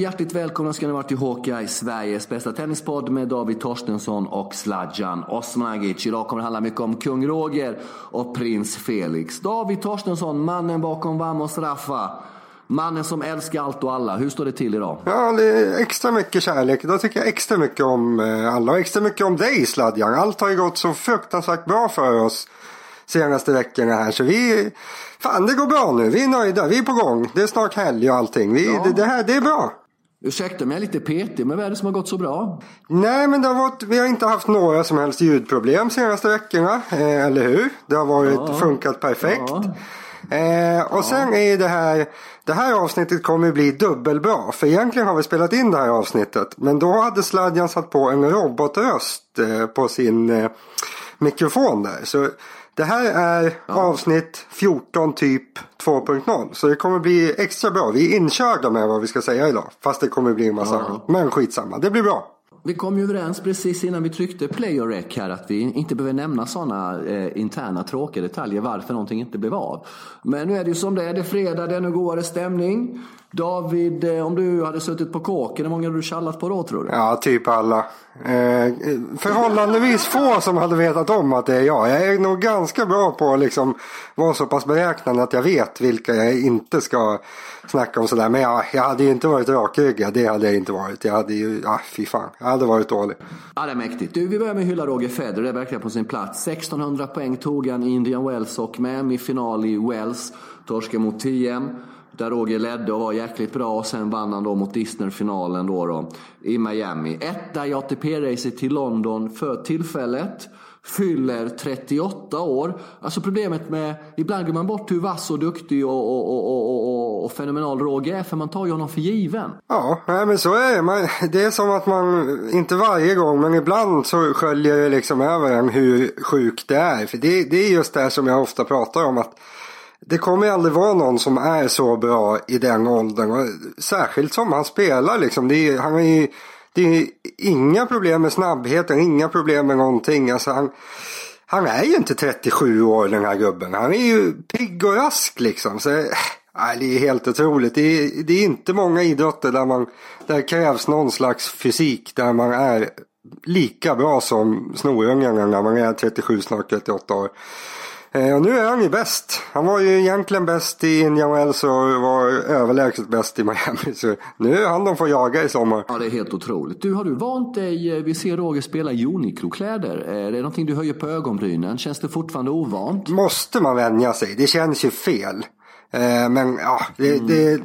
hjärtligt välkomna ska ni vara till Hawkeye, Sveriges bästa tennispodd med David Torstensson och Sladjan Osmanagic. Idag kommer det handla mycket om kung Roger och prins Felix. David Torstensson, mannen bakom Vamos Rafa. Mannen som älskar allt och alla. Hur står det till idag? Ja, det är extra mycket kärlek. Då tycker jag extra mycket om eh, alla och extra mycket om dig Sladjan. Allt har ju gått så fruktansvärt bra för oss senaste veckorna här. Så vi, fan det går bra nu. Vi är nöjda, vi är på gång. Det är snart helg och allting. Vi, Ja. det, det här, det är bra. Ursäkta mig, jag är lite petig, men vad är det som har gått så bra? Nej, men det har varit, vi har inte haft några som helst ljudproblem senaste veckorna. Eh, eller hur? Det har varit, funkat perfekt. Ja. Eh, och sen är det här, det här avsnittet kommer bli dubbelbra. För egentligen har vi spelat in det här avsnittet. Men då hade Sladjan satt på en robotröst eh, på sin eh, mikrofon där. Så det här är avsnitt 14 typ 2.0. Så det kommer bli extra bra. Vi är inkörda med vad vi ska säga idag. Fast det kommer bli en massa annat. Men skitsamma, det blir bra. Vi kom ju överens precis innan vi tryckte play och rec här att vi inte behöver nämna sådana eh, interna tråkiga detaljer varför någonting inte blev av. Men nu är det ju som det är, det är fredag, det är nu godare stämning. David, eh, om du hade suttit på kåken, hur många hade du tjallat på då tror du? Ja, typ alla. Eh, förhållandevis få som hade vetat om att det är jag. Jag är nog ganska bra på att liksom vara så pass beräknande att jag vet vilka jag inte ska snacka om sådär. Men ja, jag hade ju inte varit rakryggad. Det hade jag inte varit. Jag hade ju, ja fy fan. Jag hade varit dålig. Ja, det är mäktigt. Du, vi börjar med att hylla Roger Federer, det är verkligen på sin plats. 1600 poäng tog han i Indian Wells och Miami-final i Wells. Torskade mot TM. Där Roger ledde och var jäkligt bra och sen vann han då mot Disney-finalen då, då i Miami. Etta i ATP-racet till London för tillfället. Fyller 38 år. Alltså problemet med, ibland glömmer man bort hur vass och duktig och, och, och, och, och, och fenomenal Roger är för man tar ju honom för given. Ja, nej, men så är det. Man, det är som att man, inte varje gång, men ibland så sköljer det liksom över en hur sjukt det är. För det, det är just det här som jag ofta pratar om. att det kommer ju aldrig vara någon som är så bra i den åldern. Och särskilt som han spelar liksom. Det är, han är ju, det är inga problem med snabbheten, inga problem med någonting. Alltså han, han är ju inte 37 år den här gubben. Han är ju pigg och rask liksom. Så, eh, äh, det är helt otroligt. Det är, det är inte många idrotter där, man, där det krävs någon slags fysik där man är lika bra som snorungarna när man är 37, snart 38 år. Eh, och nu är han ju bäst. Han var ju egentligen bäst i Indian Wells och var överlägset bäst i Miami. Så nu är han de får jaga i sommar. Ja, det är helt otroligt. Du, har du vant dig, eh, vi ser Roger spela i Uniqlo-kläder. Är det någonting du höjer på ögonbrynen? Känns det fortfarande ovant? Måste man vänja sig? Det känns ju fel. Eh, men ja, det, det,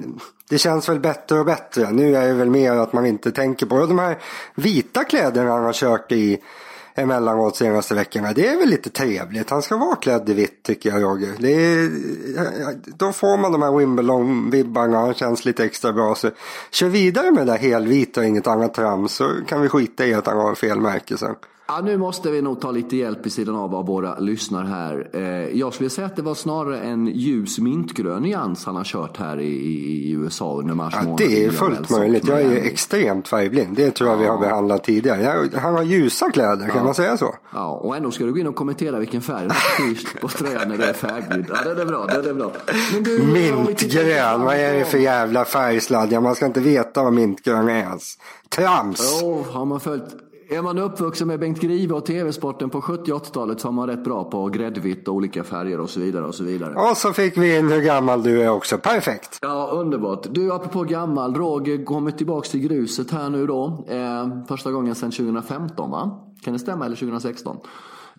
det känns väl bättre och bättre. Nu är det väl mer att man inte tänker på det. De här vita kläderna han har kört i emellanåt senaste veckorna. Det är väl lite trevligt. Han ska vara klädd i vitt tycker jag Roger. Det är, då får man de här Wimbledon-vibbarna. Han känns lite extra bra. Så kör vidare med det där helvita och inget annat trams. Så kan vi skita i att han har fel märke sen. Ja, nu måste vi nog ta lite hjälp i sidan av vad våra lyssnar här. Eh, jag skulle säga att det var snarare en ljus mintgrön nyans han har kört här i, i USA under mars Ja, månad. det är fullt möjligt. Jag är ju extremt färgblind. Det tror jag vi har behandlat tidigare. Jag, han har ljusa kläder, kan man säga så? Ja, och ändå ska du gå in och kommentera vilken färg på tröjan när det är färgblind. Ja, det är bra. Det är bra. Du, Mintgrön, vad är det för jävla färgsladd? Man ska inte veta vad mintgrön är ens. Trams! Jo, har man följt är man uppvuxen med Bengt Grive och tv-sporten på 70 och 80-talet så har man rätt bra på gräddvitt och olika färger och så vidare och så vidare. Och så fick vi in hur gammal du är också. Perfekt! Ja, underbart. Du, apropå gammal, Roger kommer tillbaks till gruset här nu då. Eh, första gången sedan 2015 va? Kan det stämma? Eller 2016?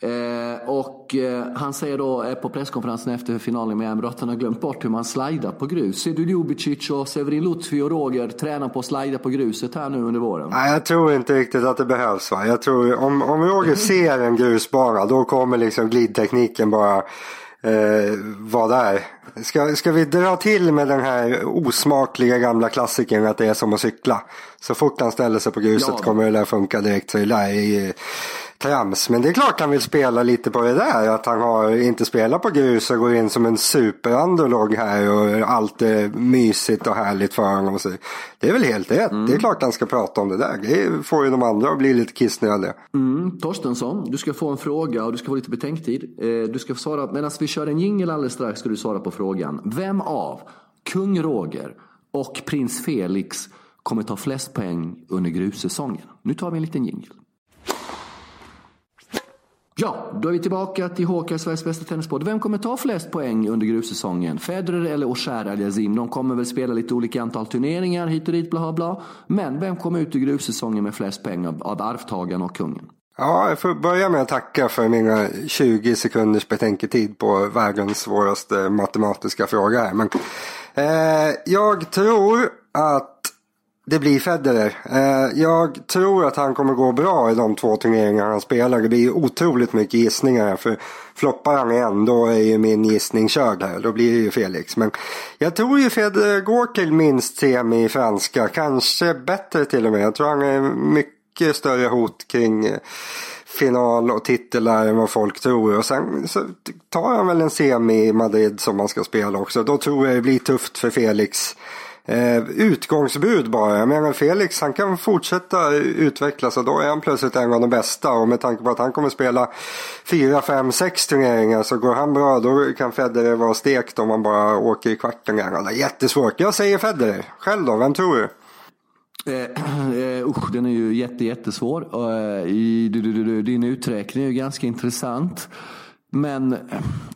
Eh, och eh, han säger då eh, på presskonferensen efter finalen med Miami att han har glömt bort hur man slidar på grus. Ser du Ljubicic och Severin Lutfi och Roger träna på att slida på gruset här nu under våren? Nej, jag tror inte riktigt att det behövs. Va? Jag tror, om, om Roger ser en grusbana då kommer liksom glidtekniken bara eh, vara där. Ska, ska vi dra till med den här osmakliga gamla klassikern att det är som att cykla. Så fort han ställer sig på gruset Ja. kommer det där funka direkt. Så det där är trams. Men det är klart han vill spela lite på det där. Att han har inte spelat på grus och går in som en superunderlog här. Och allt är mysigt och härligt för honom. Så det är väl helt rätt. Det är klart han ska prata om det där. Det får ju de andra att bli lite kissnödiga. Mm, Torstensson, du ska få en fråga och du ska få lite betänktid. Eh, du ska svara, medan vi kör en jingel alldeles strax ska du svara på frågan. Vem av kung Roger och prins Felix kommer ta flest poäng under grussäsongen? Nu tar vi en liten jingel. Ja, då är vi tillbaka till HK, Sveriges bästa tennispodd. Vem kommer ta flest poäng under grussäsongen? Federer eller Oshar Aljazim? De kommer väl spela lite olika antal turneringar hit och dit, bla bla. Men vem kommer ut i grussäsongen med flest poäng av, av arvtagaren och kungen? Ja, jag får börja med att tacka för mina 20 sekunders betänketid på världens svåraste matematiska fråga här. Men, eh, jag tror att det blir Federer. Eh, jag tror att han kommer gå bra i de två turneringar han spelar. Det blir otroligt mycket gissningar. För floppar han igen då är ju min gissning körd här. Då blir det ju Felix. Men jag tror ju Federer eh, går till minst semi i franska. Kanske bättre till och med. Jag tror han är mycket större hot kring eh, final och titlar än vad folk tror. Och sen så tar han väl en semi i Madrid som man ska spela också. Då tror jag det blir tufft för Felix eh, utgångsbud bara. Jag menar Felix han kan fortsätta utvecklas och då är han plötsligt en av de bästa. Och med tanke på att han kommer spela fyra, fem, sex turneringar så går han bra då kan Federer vara stekt om han bara åker i kvarten. Det är jättesvårt. Jag säger Federer. Själv då, vem tror du? Eh, eh usch, den är ju jätte, jättesvår. Eh, i, du, du, du, din uträkning är ju ganska intressant. Men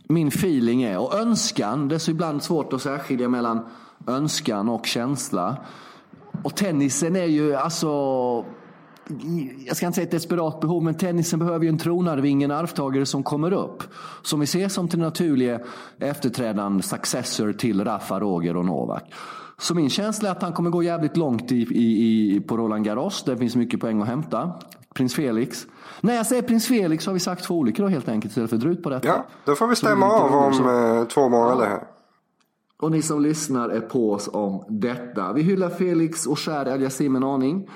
min feeling är, och önskan, det är så ibland svårt att särskilja mellan önskan och känsla. Och tennisen är ju alltså jag ska inte säga ett desperat behov, men tennisen behöver ju en tronarving, en arvtagare som kommer upp. Som vi ser som till naturliga efterträdande successor till Rafa, Roger och Novak. Så min känsla är att han kommer gå jävligt långt i, i, i, på Roland Garros. Där finns mycket poäng att hämta. Prins Felix. När jag säger prins Felix har vi sagt två olika då helt enkelt istället för drut på detta. Ja, då får vi stämma av om så... två månader här. Och ni som lyssnar är på oss om detta. Vi hyllar Felix och skär El en aning.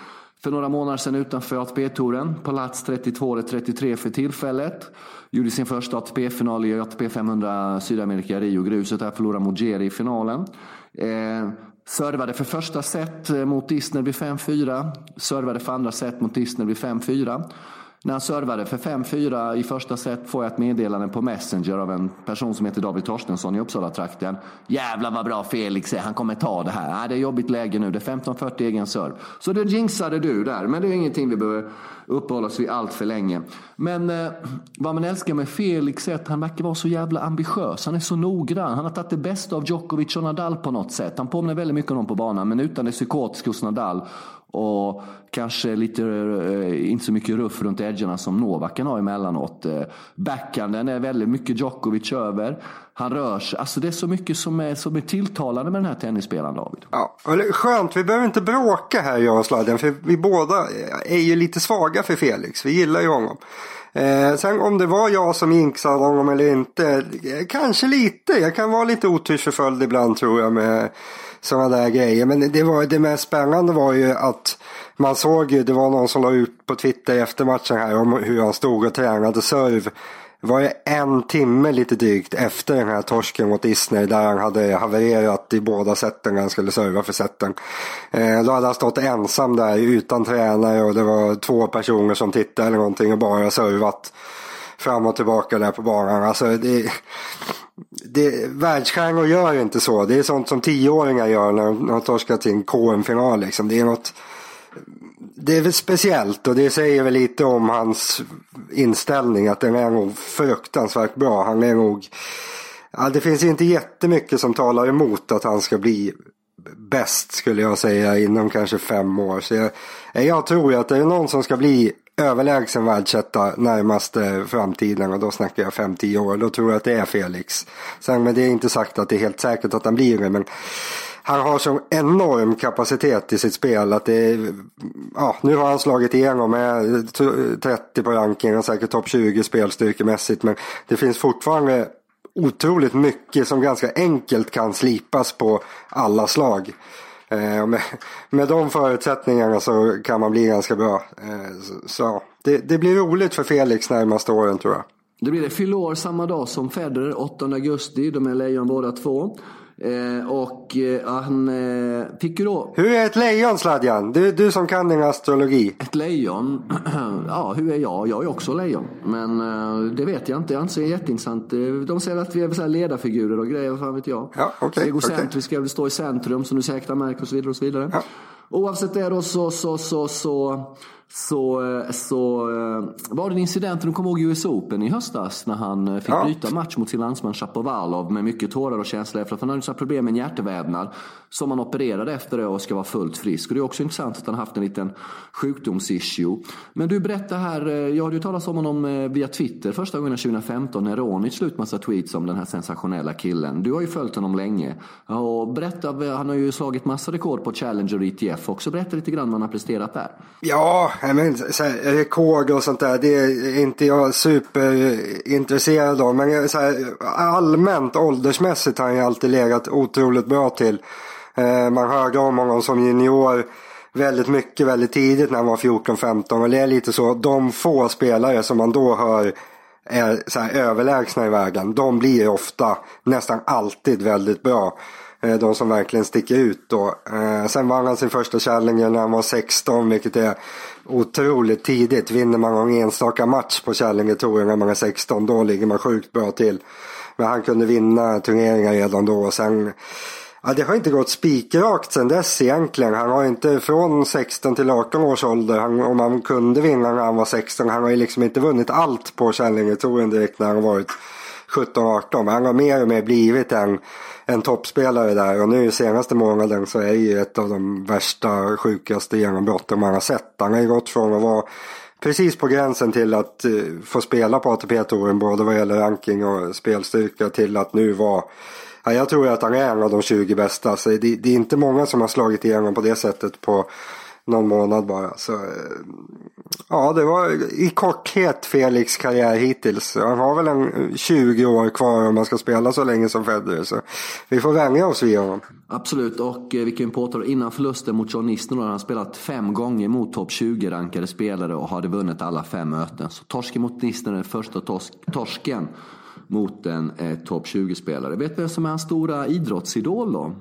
För några månader sedan utanför ATP-touren. Plats 32 eller 33 för tillfället. Gjorde sin första ATP-final i ATP 500 Sydamerika Rio. Gruset där förlorade mot i finalen. Eh, servade för första set eh, mot Disney vid 5-4. Servade för andra set mot Disney vid 5-4. När han servade för 5-4 i första set får jag ett meddelande på Messenger av en person som heter David Torstensson i Uppsala-trakten. Jävlar vad bra Felix är, han kommer ta det här. Nej, det är jobbigt läge nu, det är 15-40 egen serv. Så det jinxade du där, men det är ingenting vi behöver uppehålla oss vid allt för länge. Men eh, vad man älskar med Felix är att han verkar vara så jävla ambitiös. Han är så noggrann. Han har tagit det bästa av Djokovic och Nadal på något sätt. Han påminner väldigt mycket om dem på banan, men utan det psykotiska hos Nadal. Och kanske lite, eh, inte så mycket ruff runt edgarna som Novak kan ha emellanåt. Eh, Backhanden är väldigt mycket Djokovic över. Han rör sig. Alltså det är så mycket som är, som är tilltalande med den här tennisspelaren David. Ja, skönt. Vi behöver inte bråka här jag och Sladden. För vi båda är ju lite svaga för Felix. Vi gillar ju honom. Eh, sen om det var jag som jinxade honom eller inte. Eh, kanske lite. Jag kan vara lite otursförföljd ibland tror jag med sådana där grejer. Men det, var, det mest spännande var ju att man såg ju, det var någon som la ut på Twitter efter matchen här om hur han stod och tränade serv. Det var ju en timme lite drygt efter den här torsken mot Disney där han hade havererat i båda sätten när han skulle serva för sätten. Eh, då hade han stått ensam där utan tränare och det var två personer som tittade eller någonting och bara servat fram och tillbaka där på banan. Alltså det, det, världsstjärnor gör inte så. Det är sånt som tioåringar gör när de har torskat sin KM-final. Liksom. Det är något det är väl speciellt och det säger väl lite om hans inställning att den är nog fruktansvärt bra. Han är nog, ja, det finns inte jättemycket som talar emot att han ska bli bäst skulle jag säga inom kanske fem år. Så jag, jag tror ju att det är någon som ska bli överlägsen världsetta närmaste framtiden och då snackar jag 5-10 år. Då tror jag att det är Felix. Sen men det är inte sagt att det är helt säkert att han blir det. Men han har så enorm kapacitet i sitt spel att det är, ja, nu har han slagit igenom med 30 på rankingen och säkert topp 20 spelstyrkemässigt men det finns fortfarande otroligt mycket som ganska enkelt kan slipas på alla slag. Eh, med, med de förutsättningarna så kan man bli ganska bra. Eh, så, så det, det, blir roligt för Felix närmaste åren tror jag. Det blir det. Fyller år samma dag som Federer, 8 augusti. De är lejon båda två. Eh, och eh, han eh, fick ju då... Hur är ett lejon Sladjan? Du, du som kan din astrologi. Ett lejon? ja, hur är jag? Jag är också lejon. Men det vet jag inte. Jag anser det är jätteintressant. De säger att vi är så här ledarfigurer och grejer, vad fan vet jag. Ja, okej, Egocentriska, vi stå i centrum som du säkert märkt och så vidare. Och så vidare. Oavsett det då så, så, så, så, så, eh, så eh, var det en incident, du kommer ihåg US Open i höstas när han eh, fick Ja. match mot sin landsman Shapovalov med mycket tårar och känslor efter att han hade problem med en hjärtevävnad som han opererade efter det och ska vara fullt frisk. Och det är också intressant att han haft en liten sjukdomsissue. Men du berättar här, jag hade ju talat om honom via Twitter första gången 2015 när Ronic slut massa tweets om den här sensationella killen. Du har ju följt honom länge. Och berätta, han har ju slagit massa rekord på Challenger ITF också. Berätta lite grann vad han har presterat där. Ja, jag men, så här, rekord och sånt där, det är inte jag superintresserad av. Men så här, allmänt åldersmässigt har han ju alltid legat otroligt bra till. Eh, man hörde om honom som junior väldigt mycket väldigt tidigt när han var 14-15. Och det är lite så, de få spelare som man då hör är så här överlägsna i världen. De blir ofta, nästan alltid väldigt bra. Eh, de som verkligen sticker ut då. Eh, sen vann han sin första Challenger när han var 16 vilket är otroligt tidigt. Vinner man någon enstaka match på Challenger Touren när man är 16 då ligger man sjukt bra till. Men han kunde vinna turneringar redan då. och Sen, ja, det har inte gått spikrakt sen dess egentligen. Han har inte från 16 till 18 års ålder. Han, om han kunde vinna när han var 16. Han har ju liksom inte vunnit allt på Challenger Touren direkt när han varit 17-18. Men han har mer och mer blivit en, en toppspelare där. Och nu senaste månaden så är ju ett av de värsta, sjukaste genombrotten man har sett. Han har ju gått från att vara precis på gränsen till att uh, få spela på ATP-touren både vad gäller ranking och spelstyrka till att nu vara Ja, jag tror att han är en av de 20 bästa. Så det, det är inte många som har slagit igenom på det sättet på någon månad bara. Så, eh, ja, det var i korthet Felix karriär hittills. Han har väl en eh, 20 år kvar om man ska spela så länge som Federer. Så vi får vänja oss vid honom. Absolut, och eh, vi kan ju påtala innan förlusten mot John Isner har han spelat fem gånger mot topp 20-rankade spelare och hade vunnit alla fem möten. Så torsken mot Isner är den första torsken mot en eh, topp 20-spelare. Vet du vem som är hans stora idrottsidol då?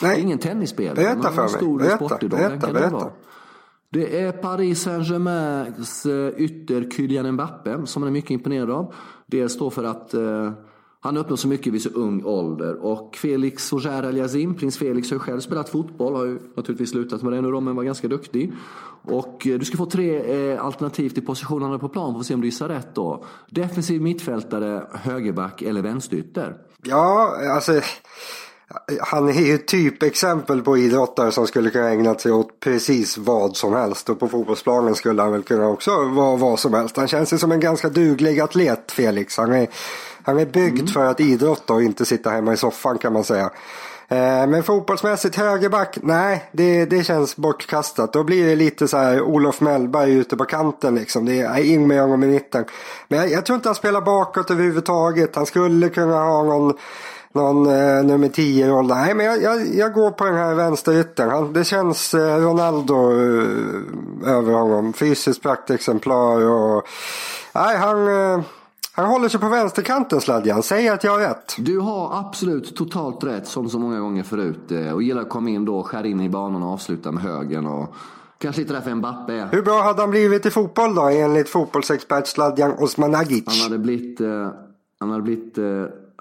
Det är Nej, ingen tennisspelare. Berätta men för en mig. stor Berätta, sportidol. berätta, Vem kan berätta. Det, vara? det är Paris Saint-Germains eh, ytter Kylian Mbappé som han är mycket imponerad av. Det står för att eh, han uppnår så mycket vid så ung ålder. Och Felix Auger Aliassime, prins Felix har ju själv spelat fotboll, har ju naturligtvis slutat med det nu då, men var ganska duktig. Och eh, du ska få tre eh, alternativ till position han har på plan, får se om du gissar rätt då. Defensiv mittfältare, högerback eller vänsterytter. Ja, alltså. Han är ju typexempel på idrottare som skulle kunna ägna sig åt precis vad som helst. Och på fotbollsplanen skulle han väl kunna också vara vad som helst. Han känns ju som en ganska duglig atlet, Felix. Han är, han är byggd för att idrotta och inte sitta hemma i soffan kan man säga. Eh, Men fotbollsmässigt högerback, nej det, det känns bortkastat. Då blir det lite så här Olof Mellberg ute på kanten liksom. Det är in med honom i mitten. Men jag, jag tror inte han spelar bakåt överhuvudtaget. Han skulle kunna ha någon någon eh, nummer 10 roll. Nej men jag, jag, jag går på den här vänsteryttern. Det känns eh, Ronaldo eh, över honom. Fysiskt praktexemplar och nej han, eh, han håller sig på vänsterkanten Sladjan. Säg att jag har rätt. Du har absolut totalt rätt som så många gånger förut. eh, Och gillar att komma in då, skär in i banan och avsluta med högen. Och kanske lite därför Mbappe är. Hur bra hade han blivit i fotboll då enligt fotbollsexpert Sladjan Osmanagic? Han hade blivit, eh, han hade blivit, eh,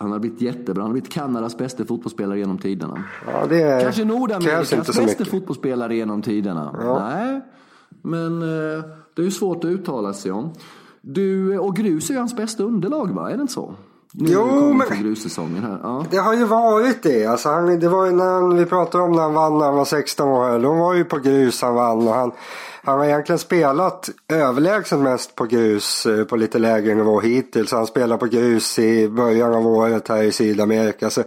han hade blivit jättebra. Han hade blivit Kanadas bästa fotbollsspelare genom tiderna. Ja, det Kanske krävs Nordamerikas bästa fotbollsspelare genom tiderna. Nej, men eh, det är ju svårt att uttala sig om. Du, och grus är ju hans bästa underlag va? Är det inte så? Nu Jo, men- till grussäsongen här. Ja. Det har ju varit det. Alltså han, det var ju när han, vi pratade om när han vann när han var 16 år. Då var ju på grus han vann. Och han, han har egentligen spelat överlägset mest på grus eh, på lite lägre nivå hittills. Han spelar på grus i början av året här i Sydamerika. Så,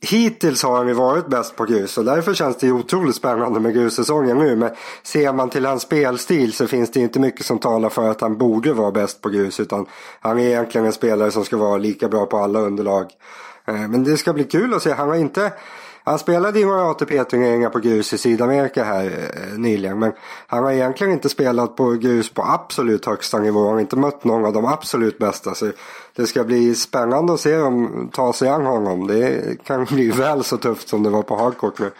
Hittills har han ju varit bäst på grus och därför känns det ju otroligt spännande med grussäsongen nu. Men ser man till hans spelstil så finns det inte mycket som talar för att han borde vara bäst på grus. Utan han är egentligen en spelare som ska vara lika bra på alla underlag. Eh, men det ska bli kul att se. Han har inte, han spelade ju några ATP-turneringar på grus i Sydamerika här eh, nyligen. Men han har egentligen inte spelat på grus på absolut högsta nivå. Han har inte mött någon av de absolut bästa. Så det ska bli spännande att se dem ta sig an honom. Det kan bli väl så tufft som det var på hardcourt nu.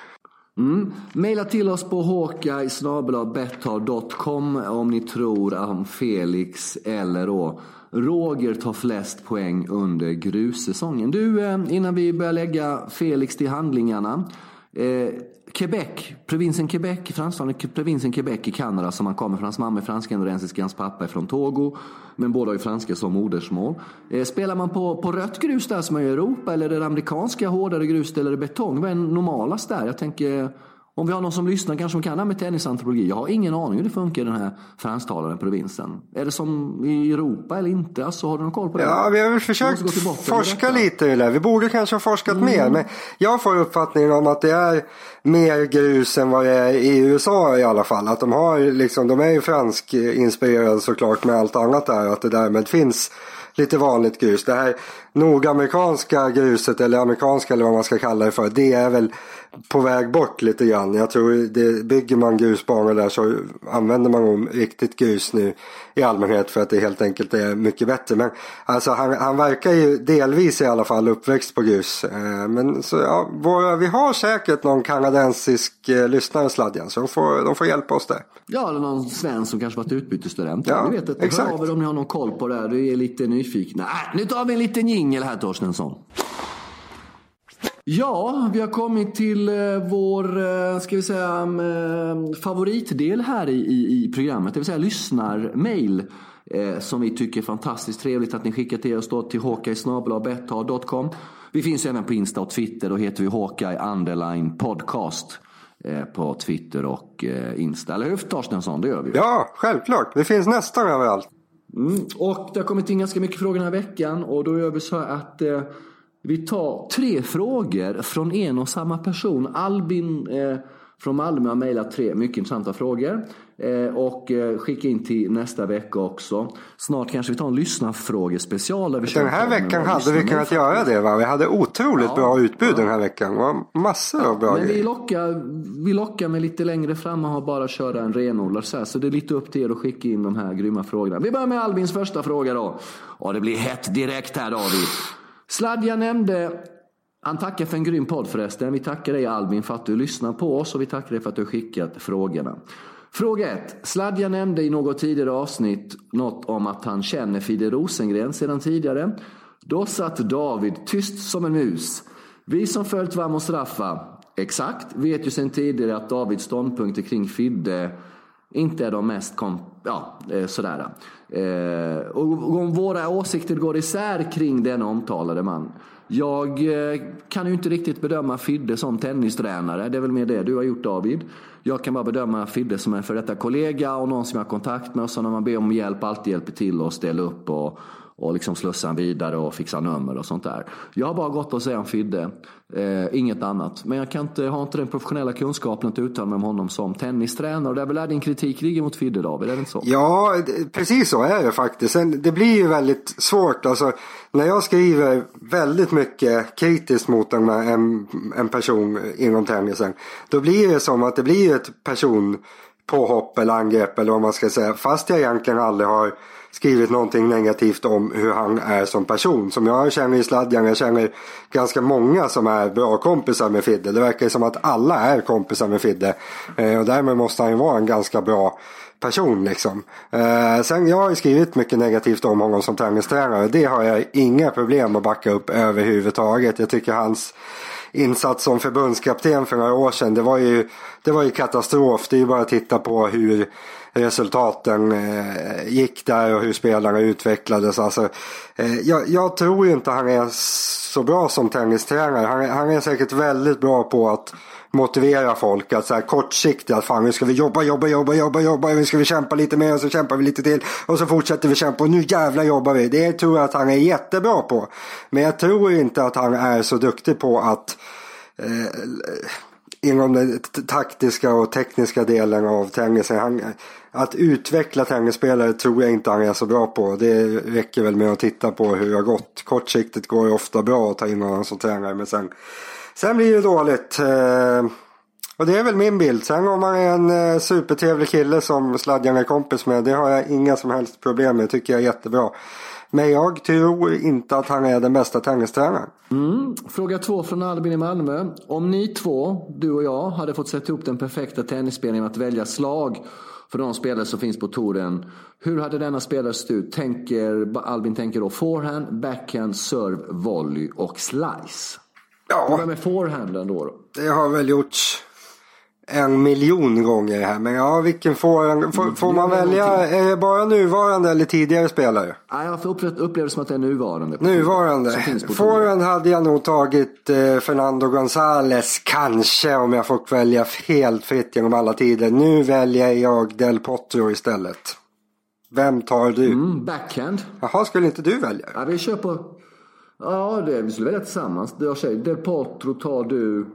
Mm. Maila till oss på hawkeye om ni tror om Felix eller då Roger tar flest poäng under grussäsongen. Du, eh, innan vi börjar lägga Felix till handlingarna. Eh, Quebec, provinsen Quebec, fransktalande provinsen Quebec i Kanada som han kommer från. Hans mamma är fransk-kanadensisk, hans pappa är från Togo. Men båda har franska som modersmål. Eh, spelar man på, på rött grus där som är i Europa eller är det amerikanska hårdare grus eller är det betong? Vad är normalast där? Jag tänker om vi har någon som lyssnar kanske som kan det här med tennisantropologi. Jag har ingen aning hur det funkar i den här fransktalande provinsen. Är det som i Europa eller inte? Alltså, har du någon koll på det? Ja, vi har väl försökt forska lite i det. Vi borde kanske ha forskat mm. mer. Men jag får uppfattningen om att det är mer grus än vad det är i USA i alla fall. Att de, har, liksom, de är ju franskinspirerade såklart med allt annat där. Att det därmed finns lite vanligt grus. Det här nordamerikanska gruset eller amerikanska eller vad man ska kalla det för. Det är väl på väg bort lite grann. Jag tror det, bygger man grusbanor där så använder man riktigt grus nu i allmänhet för att det helt enkelt är mycket bättre. Men alltså han, han verkar ju delvis i alla fall uppväxt på grus. Eh, men så, ja, våra, vi har säkert någon kanadensisk eh, lyssnare Sladjan så de får, de får hjälpa oss där. Ja, eller någon svensk som kanske varit utbytesstudent. Ja, vi vet inte. Exakt. Hör av er om ni har någon koll på det här. Du är lite nyfikna. Nu tar vi en liten jingel här Torstensson. Ja, vi har kommit till eh, vår eh, ska vi säga, mm, eh, favoritdel här i, i, i programmet. Det vill säga lyssnarmail. Som vi tycker är fantastiskt trevligt att ni skickar till oss då till hawkeye.com. Vi finns även på Insta och Twitter. Då heter vi Hawkeye Underline Podcast. På Twitter och Insta. Eller hur Torstensson? Det gör vi. Ja, självklart. Vi finns nästan överallt. Mm. Och det har kommit in ganska mycket frågor den här veckan. Och då gör vi så att att vi tar tre frågor från en och samma person. Albin eh, från Malmö har mejlat tre mycket intressanta frågor. Eh, och eh, skicka in till nästa vecka också. Snart kanske vi tar en lyssnarfrågespecial. Där vi den här veckan hade vi kunnat göra det va? Vi hade otroligt ja, bra utbud ja. den här veckan. Det var massor ja, av bra men. Vi lockar, vi lockar med lite längre fram och har bara köra en renodlad så här. Så det är lite upp till er att skicka in de här grymma frågorna. Vi börjar med Albins första fråga då. Och det blir hett direkt här David. Sladja nämnde, han tackar för en grym podd förresten. Vi tackar dig Albin för att du lyssnar på oss och vi tackar dig för att du har skickat frågorna. Fråga 1. Sladja nämnde i något tidigare avsnitt något om att han känner Fide Rosengren sedan tidigare. Då satt David tyst som en mus. Vi som följt Vamos Straffa, exakt, vet ju sedan tidigare att Davids ståndpunkter kring Fidde inte är de mest kom ja, eh, sådär. Eh, och om våra åsikter går isär kring den omtalade man. Jag eh, kan ju inte riktigt bedöma Fidde som tennistränare. Det är väl mer det du har gjort David. Jag kan bara bedöma Fidde som en före detta kollega och någon som jag har kontakt med. Och så när man ber om hjälp alltid hjälper till och ställer upp och och liksom slussa han vidare och fixa nummer och sånt där. Jag har bara gått och säga om Fidde, eh, inget annat. Men jag kan inte, har inte den professionella kunskapen att uttala mig om honom som tennistränare. Och det är väl där din kritik ligger mot Fidde David, är det inte så? Ja, precis så är det faktiskt. Det blir ju väldigt svårt. Alltså, när jag skriver väldigt mycket kritiskt mot en, en, en person inom tennisen. Då blir det som att det blir ett personpåhopp eller angrepp eller vad man ska säga. Fast jag egentligen aldrig har skrivit någonting negativt om hur han är som person. Som jag känner i Sladjan, jag känner ganska många som är bra kompisar med Fidde. Det verkar som att alla är kompisar med Fidde. Eh, och därmed måste han ju vara en ganska bra person liksom. Eh, sen jag har ju skrivit mycket negativt om honom som tennistränare. Det har jag inga problem att backa upp överhuvudtaget. Jag tycker hans insats som förbundskapten för några år sedan. Det var ju, det var ju katastrof. Det är ju bara att titta på hur resultaten eh, gick där och hur spelarna utvecklades. Alltså, eh, jag, jag, tror ju inte han är så bra som tennistränare. Han, han är säkert väldigt bra på att motivera folk att så här kortsiktigt att fan nu ska vi jobba, jobba, jobba, jobba, jobba, nu ska vi kämpa lite mer och så kämpar vi lite till och så fortsätter vi kämpa och nu jävlar jobbar vi. Det tror jag att han är jättebra på. Men jag tror inte att han är så duktig på att eh, inom den taktiska och tekniska delen av tennisen att utveckla tennisspelare tror jag inte han är så bra på. Det räcker väl med att titta på hur det har gått. Kortsiktigt går det ofta bra att ta in honom som tränare men sen Sen blir det dåligt. Eh, och det är väl min bild. Sen om man är en eh, supertrevlig kille som Sladjan är kompis med. Det har jag inga som helst problem med. tycker jag är jättebra. Men jag tror inte att han är den bästa tennistränaren. Mm. Fråga två från Albin i Malmö. Om ni två, du och jag, hade fått sätta ihop den perfekta tennisspelningen att välja slag för de spelare som finns på touren. Hur hade denna spelare sett ut? Tänker, Albin tänker då forehand, backhand, serve, volley och slice. Ja. Vem är forehanden då, då? Det har väl gjorts en miljon gånger här. Men ja, vilken får, får, får man välja? Är det bara nuvarande eller tidigare spelare? Ja, jag upplever det som att det är nuvarande. Nuvarande. Forehand hade jag nog tagit eh, Fernando González kanske om jag fått välja helt fritt genom alla tider. Nu väljer jag Del Potro istället. Vem tar du? Mm, backhand. Jaha, skulle inte du välja? Ja, vi kör på... Ja, det, vi skulle välja tillsammans. Jag säger, Del Potro tar du.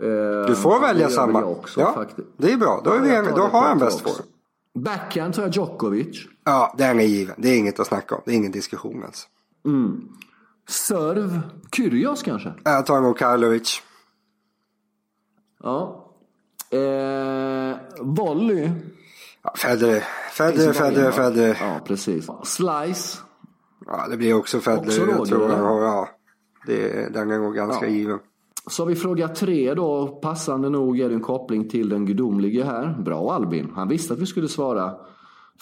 Eh, du får välja samma. Också, ja, faktiskt. det är bra. Då, är vi, då har han bäst form. Backhand tar jag Djokovic. Ja, den är given. Det är inget att snacka om. Det är ingen diskussion ens. Mm. Serv, Kyrgios kanske? Jag tar nog Karlovic. Ja. Eh, volley? Ja, Federer. Federer, Federer, Federer. Ja, precis. Slice? Ja, det blir också Federer. Jag tror jag. Ja, det, den är nog ganska ja. given. Så har vi fråga tre då. Passande nog är det en koppling till den gudomlige här. Bra Albin. Han visste att vi skulle svara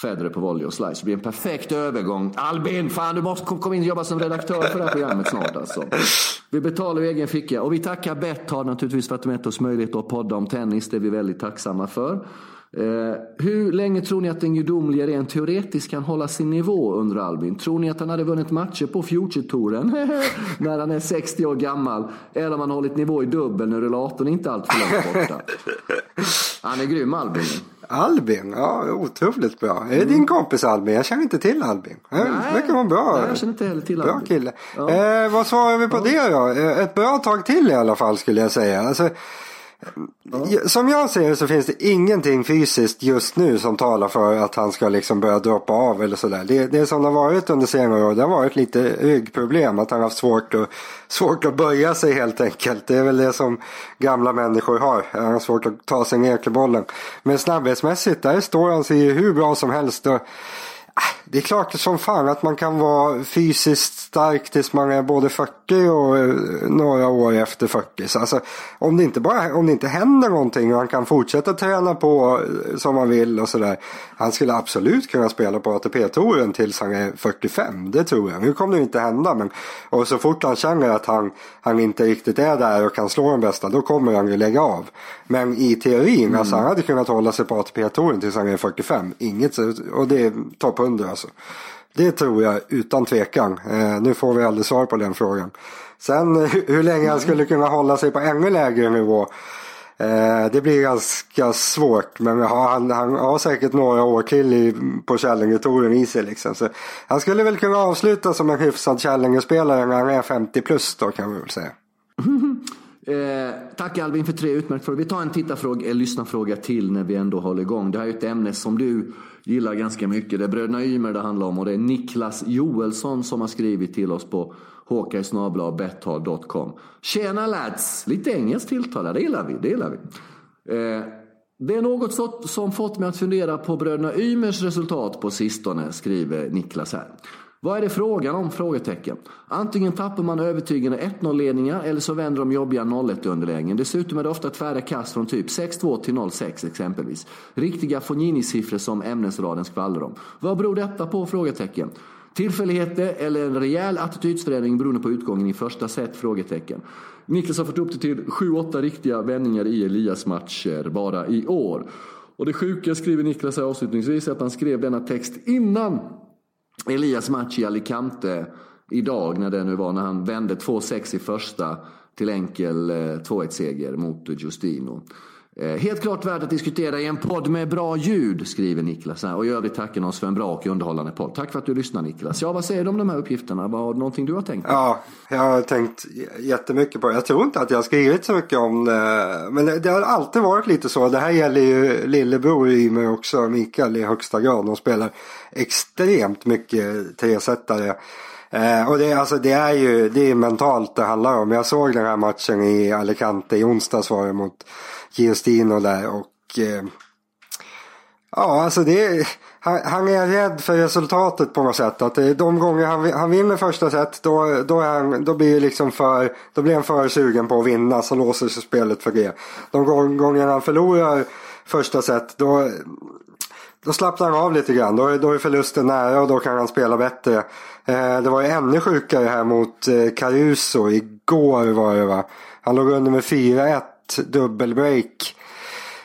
Federer på volley och slice. Det blir en perfekt övergång. Albin, fan du måste komma in och jobba som redaktör för det här programmet snart alltså. Vi betalar i egen ficka. Och vi tackar Betthard naturligtvis för att de gett oss möjlighet att podda om tennis. Det är vi väldigt tacksamma för. Eh, hur länge tror ni att den gudomlige rent teoretiskt kan hålla sin nivå under Albin? Tror ni att han hade vunnit matcher på Future-touren när han är 60 år gammal? Eller om han hållit nivå i dubbel när rullatorn inte är alltför långt borta? Han är grym Albin. Albin, ja otroligt bra. Är det din kompis Albin? Jag känner inte till Albin. Det verkar vara bra. Nej, jag känner inte heller till Bra Albin. kille. Ja. Eh, vad svarar vi på det då? Eh, Ett bra tag till i alla fall skulle jag säga. Alltså, Som jag ser det så finns det ingenting fysiskt just nu som talar för att han ska liksom börja droppa av eller sådär. Det, det som har varit under senare år det har varit lite ryggproblem. Att han har haft svårt att, svårt att böja sig helt enkelt. Det är väl det som gamla människor har. Han har svårt att ta sig ner till bollen. Men snabbhetsmässigt där står han sig hur bra som helst. Och, det är klart som fan att man kan vara fysiskt stark tills man är både 40 och eh, några år efter 40. Så alltså, om, det inte bara, om det inte händer någonting och han kan fortsätta träna på eh, som han vill och sådär. Han skulle absolut kunna spela på ATP-touren tills han är 45. Det tror jag. Nu kommer det inte hända. Men, och så fort han känner att han, han inte riktigt är där och kan slå de bästa. Då kommer han ju lägga av. Men i teorin, mm. alltså han hade kunnat hålla sig på ATP-touren tills han är 45. Inget, och det är topp 100 alltså. Alltså. Det tror jag utan tvekan. Eh, nu får vi aldrig svar på den frågan. Sen eh, hur, länge han skulle kunna hålla sig på ännu lägre nivå. Eh, det blir ganska svårt. Men han, han har säkert några år till i, på Källingetouren i sig. Liksom. Så han skulle väl kunna avsluta som en hyfsad Källingespelare när han är 50 plus då kan vi väl säga. Eh, tack Albin för tre utmärkta frågor. Vi tar en tittarfråga, en lyssnarfråga till när vi ändå håller igång. Det här är ett ämne som du gillar ganska mycket. Det är bröderna Ymer det handlar om och det är Niklas Joelsson som har skrivit till oss på håkaisnabla.betthard.com. Tjena lads! Lite engelskt tilltal det gillar vi. Det gillar vi. Eh, det är något som fått mig att fundera på bröderna Ymers resultat på sistone, skriver Niklas här. Vad är det frågan om? Frågetecken. Antingen tappar man övertygande 1-0 ledningar eller så vänder de jobbiga 0-1 underlägen. Dessutom är det ofta tvära kast från typ 6-2 till 0-6 exempelvis. Riktiga Fognini-siffror som ämnesraden skvallrar om. Vad beror detta på? Frågetecken. Tillfälligheter eller en rejäl attitydsförändring beroende på utgången i första set? Frågetecken. Niklas har fått upp det till 7-8 riktiga vändningar i Elias-matcher bara i år. Och det sjuka skriver Niklas här avslutningsvis är att han skrev denna text innan Elias match i Alicante idag när det nu var när han vände 2-6 i första till enkel eh, 2-1 seger mot Justino. Eh, helt klart värt att diskutera i en podd med bra ljud, skriver Niklas. Och i övrigt tackar oss för en bra och underhållande podd. Tack för att du lyssnar Niklas. Ja, vad säger du om de här uppgifterna? Var någonting du har tänkt på? Ja, jag har tänkt jättemycket på det. Jag tror inte att jag har skrivit så mycket om det. Men det, det har alltid varit lite så. Det här gäller ju lillebror i mig också, Mikael i högsta grad. De spelar extremt mycket tresättare. Eh, och det, alltså, det är ju det är mentalt det handlar om. Jag såg den här matchen i Alicante i onsdags var det mot Giustino där och eh, ja alltså det han, han, är rädd för resultatet på något sätt. Att eh, de gånger han, han vinner första set då, då, är han, då, blir liksom för, då blir han för sugen på att vinna så låser sig spelet för det. De gånger han förlorar första set då, då slappnar han av lite grann. Då, då är förlusten nära och då kan han spela bättre. Eh, det var ju ännu sjukare här mot eh, Caruso. Igår var det va. Han låg under med 4-1 dubbelbreak.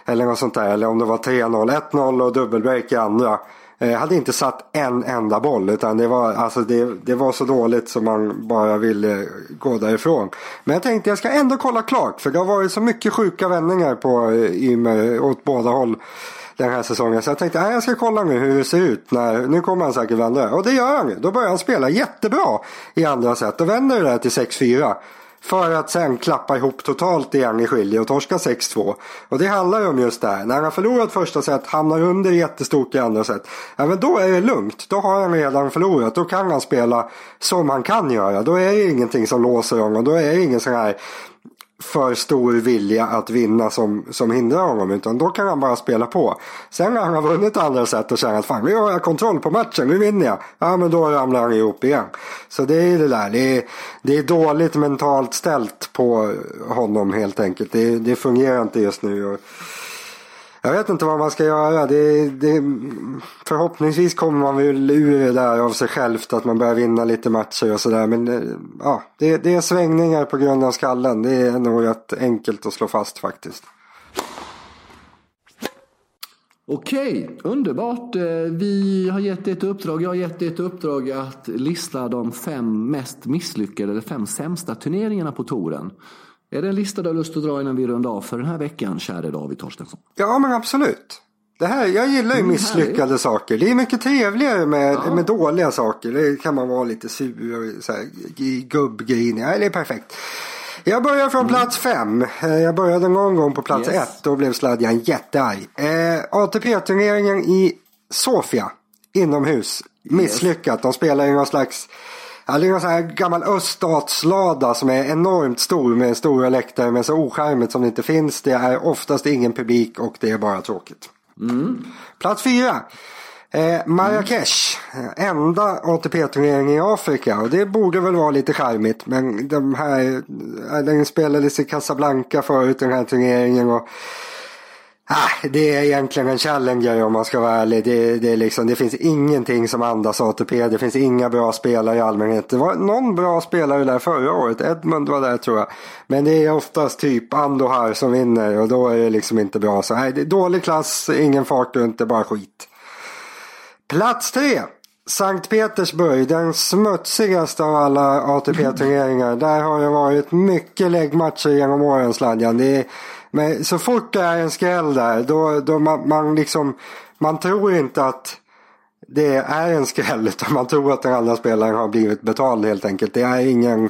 Eller något sånt där. Eller om det var 3-0. 1-0 och dubbelbreak i andra. Jag hade inte satt en enda boll utan det var, alltså det, det var så dåligt som man bara ville gå därifrån. Men jag tänkte jag ska ändå kolla klart för det har varit så mycket sjuka vändningar på eh, Ymer åt båda håll den här säsongen. Så jag tänkte att jag ska kolla nu hur det ser ut. När, nu kommer han säkert vända Och det gör han ju. Då börjar han spela jättebra i andra set. Då vänder det där till 6-4. För att sen klappa ihop totalt igen i skilje och torska 6-2. Och det handlar ju om just det här. När han har förlorat första set, hamnar under jättestort i andra set. Ja men då är det lugnt. Då har han redan förlorat. Då kan han spela som han kan göra. Då är det ingenting som låser honom. Då är det ingen sån här för stor vilja att vinna som, som hindrar honom. Utan då kan han bara spela på. Sen när han har vunnit andra sätt och känner att fan nu har jag kontroll på matchen, nu vinner jag. Ja men då ramlar han ihop igen. Så det är det där. Det är, det är dåligt mentalt ställt på honom helt enkelt. Det, det fungerar inte just nu. Och, jag vet inte vad man ska göra. Det, det, förhoppningsvis kommer man väl ur det där av sig självt. Att man börjar vinna lite matcher och sådär. Men eh, ja, det, det är svängningar på grund av skallen. Det är nog rätt enkelt att slå fast faktiskt. Okej, underbart. Eh, vi har gett ett uppdrag. Jag har gett ett uppdrag att lista de fem mest misslyckade eller fem sämsta turneringarna på touren. Är det en lista du har lust att dra innan vi rundar av för den här veckan, käre David Torstensson? Ja, men absolut. Det här, jag gillar ju mm, misslyckade härligt. saker. Det är mycket trevligare med, ja. med dåliga saker. Det kan man vara lite sur och så här, gubbgrinig. Ja, det är perfekt. Jag börjar från mm. plats fem. Eh, jag började någon gång på plats yes. ett. Då blev sladjan jättearg. Eh, ATP-turneringen i Sofia. Inomhus. Misslyckat. Yes. De spelar i någon slags Ja, det är en sån här gammal öststatslada som är enormt stor med stora läktare men så oskärmigt som det inte finns. Det är oftast ingen publik och det är bara tråkigt. Mm. Plats fyra. Eh, Marrakesh, enda ATP-turneringen i Afrika och det borde väl vara lite charmigt men de här, eh, den spelades i Casablanca förut den här turneringen och Ah, det är egentligen en challenger om man ska vara ärlig. Det, det, är liksom, det finns ingenting som andas ATP. Det finns inga bra spelare i allmänhet. Det var någon bra spelare där förra året. Edmund var där tror jag. Men det är oftast typ Andohar som vinner och då är det liksom inte bra. Så nej, det är dålig klass, ingen fart och inte bara skit. Plats tre. Sankt Petersburg, den smutsigaste av alla ATP-turneringar. Där har det varit mycket läggmatcher genom åren Sladjan. Det är men så fort det är en skräll där då, då man, man liksom man tror inte att det är en skräll utan man tror att den andra spelaren har blivit betald helt enkelt. Det är ingen...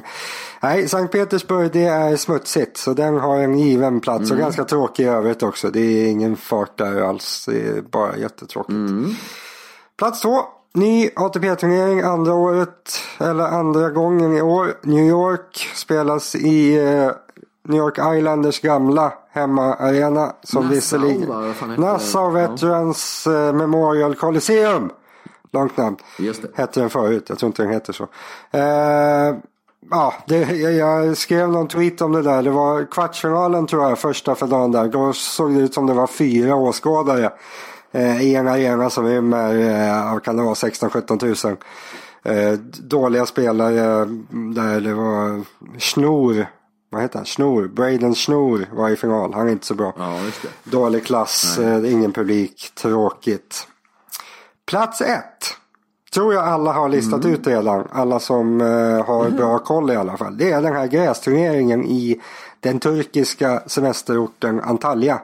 Nej, Sankt Petersburg det är smutsigt så den har en given plats mm. och ganska tråkig i övrigt också. Det är ingen fart där alls. Det är bara jättetråkigt. Mm. Plats två. Ny ATP-turnering andra året eller andra gången i år. New York spelas i eh, New York Islanders gamla hemmaarena. Som Nassau, visserligen... Nassau Veterans ja. Eh, Memorial Coliseum. Långt namn. Just det. Hette den förut. Jag tror inte den heter så. Uh, ja, det, jag skrev någon tweet om det där. Det var kvartsfinalen tror jag, första för dagen där. Då såg det ut som det var fyra åskådare. I en arena som rymmer, uh, kan det vara, 16-17 tusen. Uh, dåliga spelare där det var snor vad heter han? Snor. Braden Snor var i final. Han är inte så bra. Ja, Dålig klass, eh, ingen publik, tråkigt. Plats ett. Tror jag alla har listat mm. ut redan. Alla som eh, har mm. bra koll i alla fall. Det är den här grästurneringen i den turkiska semesterorten Antalya.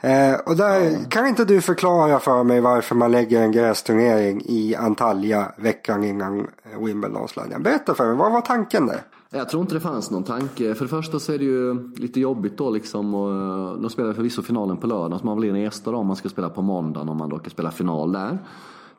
Eh, och där ja. kan inte du förklara för mig varför man lägger en grästurnering i Antalya veckan innan Wimbledon-sladjan. Berätta för mig, vad var tanken där? Jag tror inte det fanns någon tanke. För det första så är det ju lite jobbigt då liksom. Och, eh, de spelar förvisso finalen på lördag så man blir en gäster om man ska spela på måndagen om man då kan spela final där.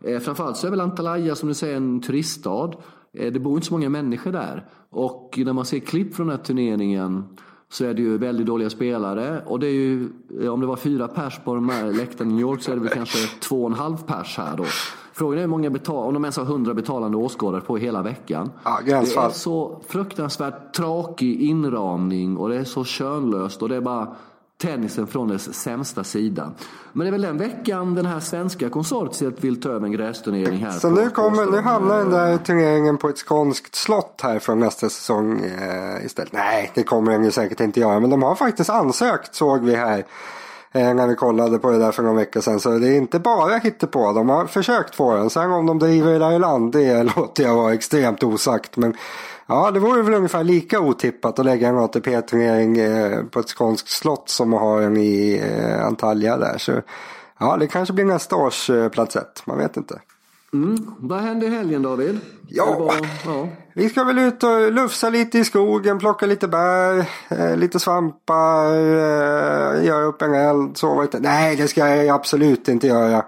Eh, framförallt så är väl Antalya som du säger en turiststad. Eh, det bor inte så många människor där. Och när man ser klipp från den här turneringen så är det ju väldigt dåliga spelare. Och det är ju, om det var fyra pers på de här läktarna i New York så är det väl kanske två och en halv pers här då. Frågan är hur många betal om de ens har hundra betalande åskådare på hela veckan. Ja, det är så fruktansvärt tråkig inramning och det är så könlöst och det är bara tennisen från dess sämsta sida. Men det är väl den veckan den här svenska konsortiet vill ta över en grästurnering här. Så nu, kommer, nu hamnar den där turneringen på ett skånskt slott här från nästa säsong eh, istället. Nej, det kommer den ju säkert inte göra. Men de har faktiskt ansökt såg vi här. Eh, när vi kollade på det där för någon vecka sedan. Så det är inte bara på. De har försökt få den. Sen om de driver det där i land det låter jag vara extremt osagt. Men ja, det vore väl ungefär lika otippat att lägga en ATP-turnering eh, på ett skånskt slott som att ha en i eh, Antalya där. Så ja, det kanske blir nästa års plats ett. Man vet inte. Mm. Vad hände i helgen David? Ja. Ja. Vi ska väl ut och lufsa lite i skogen, plocka lite bär, eh, lite svampar, eh, göra upp en eld, sova lite. Nej, det ska jag absolut inte göra.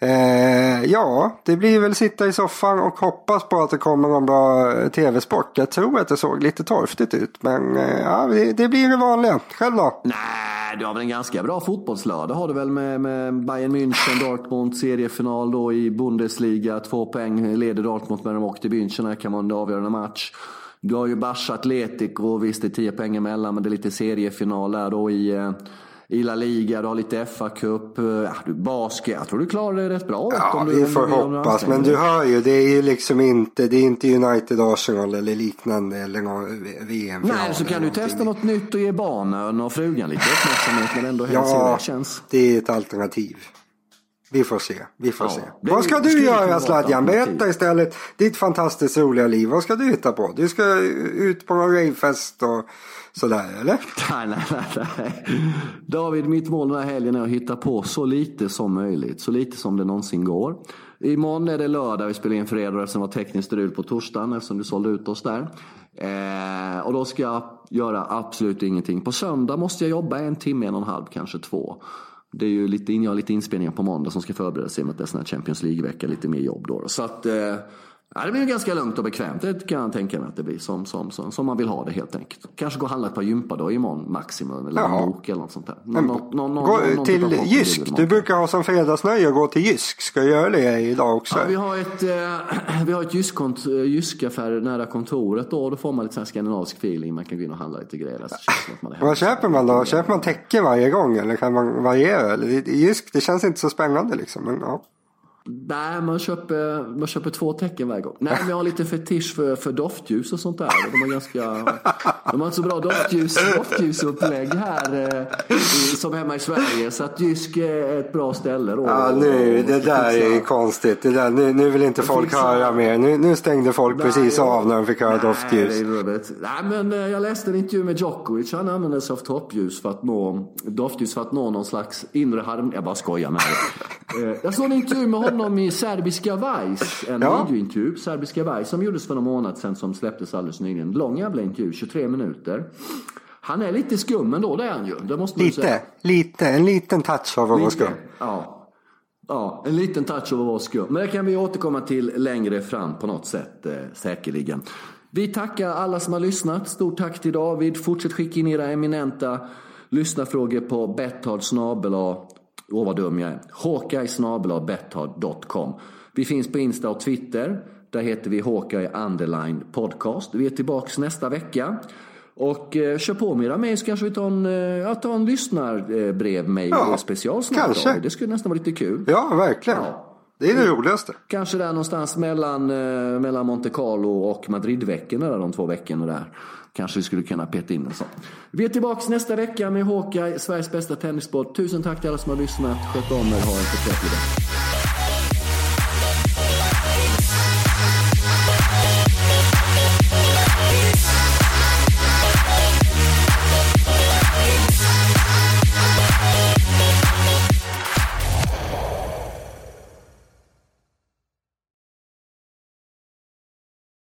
Eh, ja, det blir väl sitta i soffan och hoppas på att det kommer någon bra eh, tv-sport. Jag tror att det såg lite torftigt ut, men eh, ja, det, det blir det vanliga. Själv då? Nej, du har väl en ganska bra fotbollslördag har du väl med, med Bayern München, Dortmund, seriefinal då i Bundesliga. Två poäng leder Dortmund när de åkte till München. Här kan man en avgörande match. Du har ju Barca Atletico, visst det är tio poäng emellan men det är lite seriefinal där då i, eh, i La Liga. Du har lite FA-cup, eh, ja, basket. Jag tror du klarar dig rätt bra. Ja, vi får hoppas. Men du hör ju, det är ju liksom inte, det är inte United Arsenal eller liknande eller någon VM-final. Nej, så kan du testa något nytt och ge barnen och frugan lite uppmärksamhet men ändå hur Ja, det känns. det är ett alternativ. Vi får se. Vi får Ja, se. Vad ska du göra Sladjan? Berätta istället ditt fantastiskt roliga liv. Vad ska du hitta på? Du ska ut på någon ravefest och sådär eller? Nej, nej, nej, nej. David, mitt mål den här helgen är att hitta på så lite som möjligt. Så lite som det någonsin går. Imorgon är det lördag, vi spelar in fredag eftersom det var tekniskt strul på torsdagen eftersom du sålde ut oss där. Eh, och då ska jag göra absolut ingenting. På söndag måste jag jobba en timme, en och en halv, kanske två. Det är ju lite, jag har lite inspelningar på måndag som ska förbereda sig med att det är sån här Champions League-vecka, lite mer jobb då. Så att, eh, ja, det blir ganska lugnt och bekvämt. Det kan jag tänka mig att det blir som, som, som, som man vill ha det helt enkelt. Kanske gå och handla ett par gympadagar imorgon, maximum, eller en Jaha. bok eller något sånt där. Någon, En någon, någon, någon, Gå någon typ till bok Jysk. Du brukar ha som fredagsnöje att gå till Jysk. Ska jag göra det idag också? Ja, vi har ett, eh, vi har ett eh, Jysk-affär nära kontoret då. Då får man lite sån här skandinavisk feeling. Man kan gå in och handla lite grejer. Så hemma. Vad köper man då? Köper man täcke varje gång eller kan man variera? Jysk, det känns inte så spännande liksom. Men, ja. Nej, man köper, man köper två tecken varje gång. Nej, men jag har lite fetisch för, för doftljus och sånt där. De har ganska... De har inte så bra doftljus, doftljusupplägg här eh, i, som hemma i Sverige. Så att Jysk är ett bra ställe då. Ja, nu, det där är ju konstigt. Det där, nu, nu vill inte folk fixa- höra mer. Nu, nu stängde folk Nej, precis av när de fick höra Nej, doftljus. är. Nej, men eh, jag läste en intervju med Djokovic. Han använder sig av toppljus för att nå, doftljus för att nå någon slags inre harmoni. Jag bara skojar med det. Eh, Jag såg en intervju med honom i Serbiska Vice. En Ja. videointervju. Serbiska Vice som gjordes för någon månad sedan som släpptes alldeles nyligen. Lång jävla intervju, 23 minuter. Han är lite skum ändå, det är han ju. Det måste man säga. Lite, lite, en liten touch av att vara Lite. skum. Ja. ja, en liten touch av att vara skum. Men det kan vi återkomma till längre fram på något sätt eh, säkerligen. Vi tackar alla som har lyssnat. Stort tack till David. Fortsätt skicka in era eminenta lyssnarfrågor på betthard Åh vad dum jag är. Hawkeye snabel-a betthard.com. Vi finns på Insta och Twitter. Där heter vi Hawkeye Underline Podcast. Vi är tillbaka nästa vecka. Och eh, kör på med era mejl så kanske vi tar en, eh, ja, tar en lyssnarbrev-mejl Ja, special snart. kanske. David. Det skulle nästan vara lite kul. Ja, verkligen. Ja. Det är det roligaste. Kanske där någonstans mellan, eh, mellan Monte Carlo och Madridveckorna, där de två veckorna där. Kanske vi skulle kunna peta in en sån. Vi är tillbaka nästa vecka med Håka, Sveriges bästa tennissport. Tusen tack till alla som har lyssnat. Sköt om er, ha en förträfflig dag.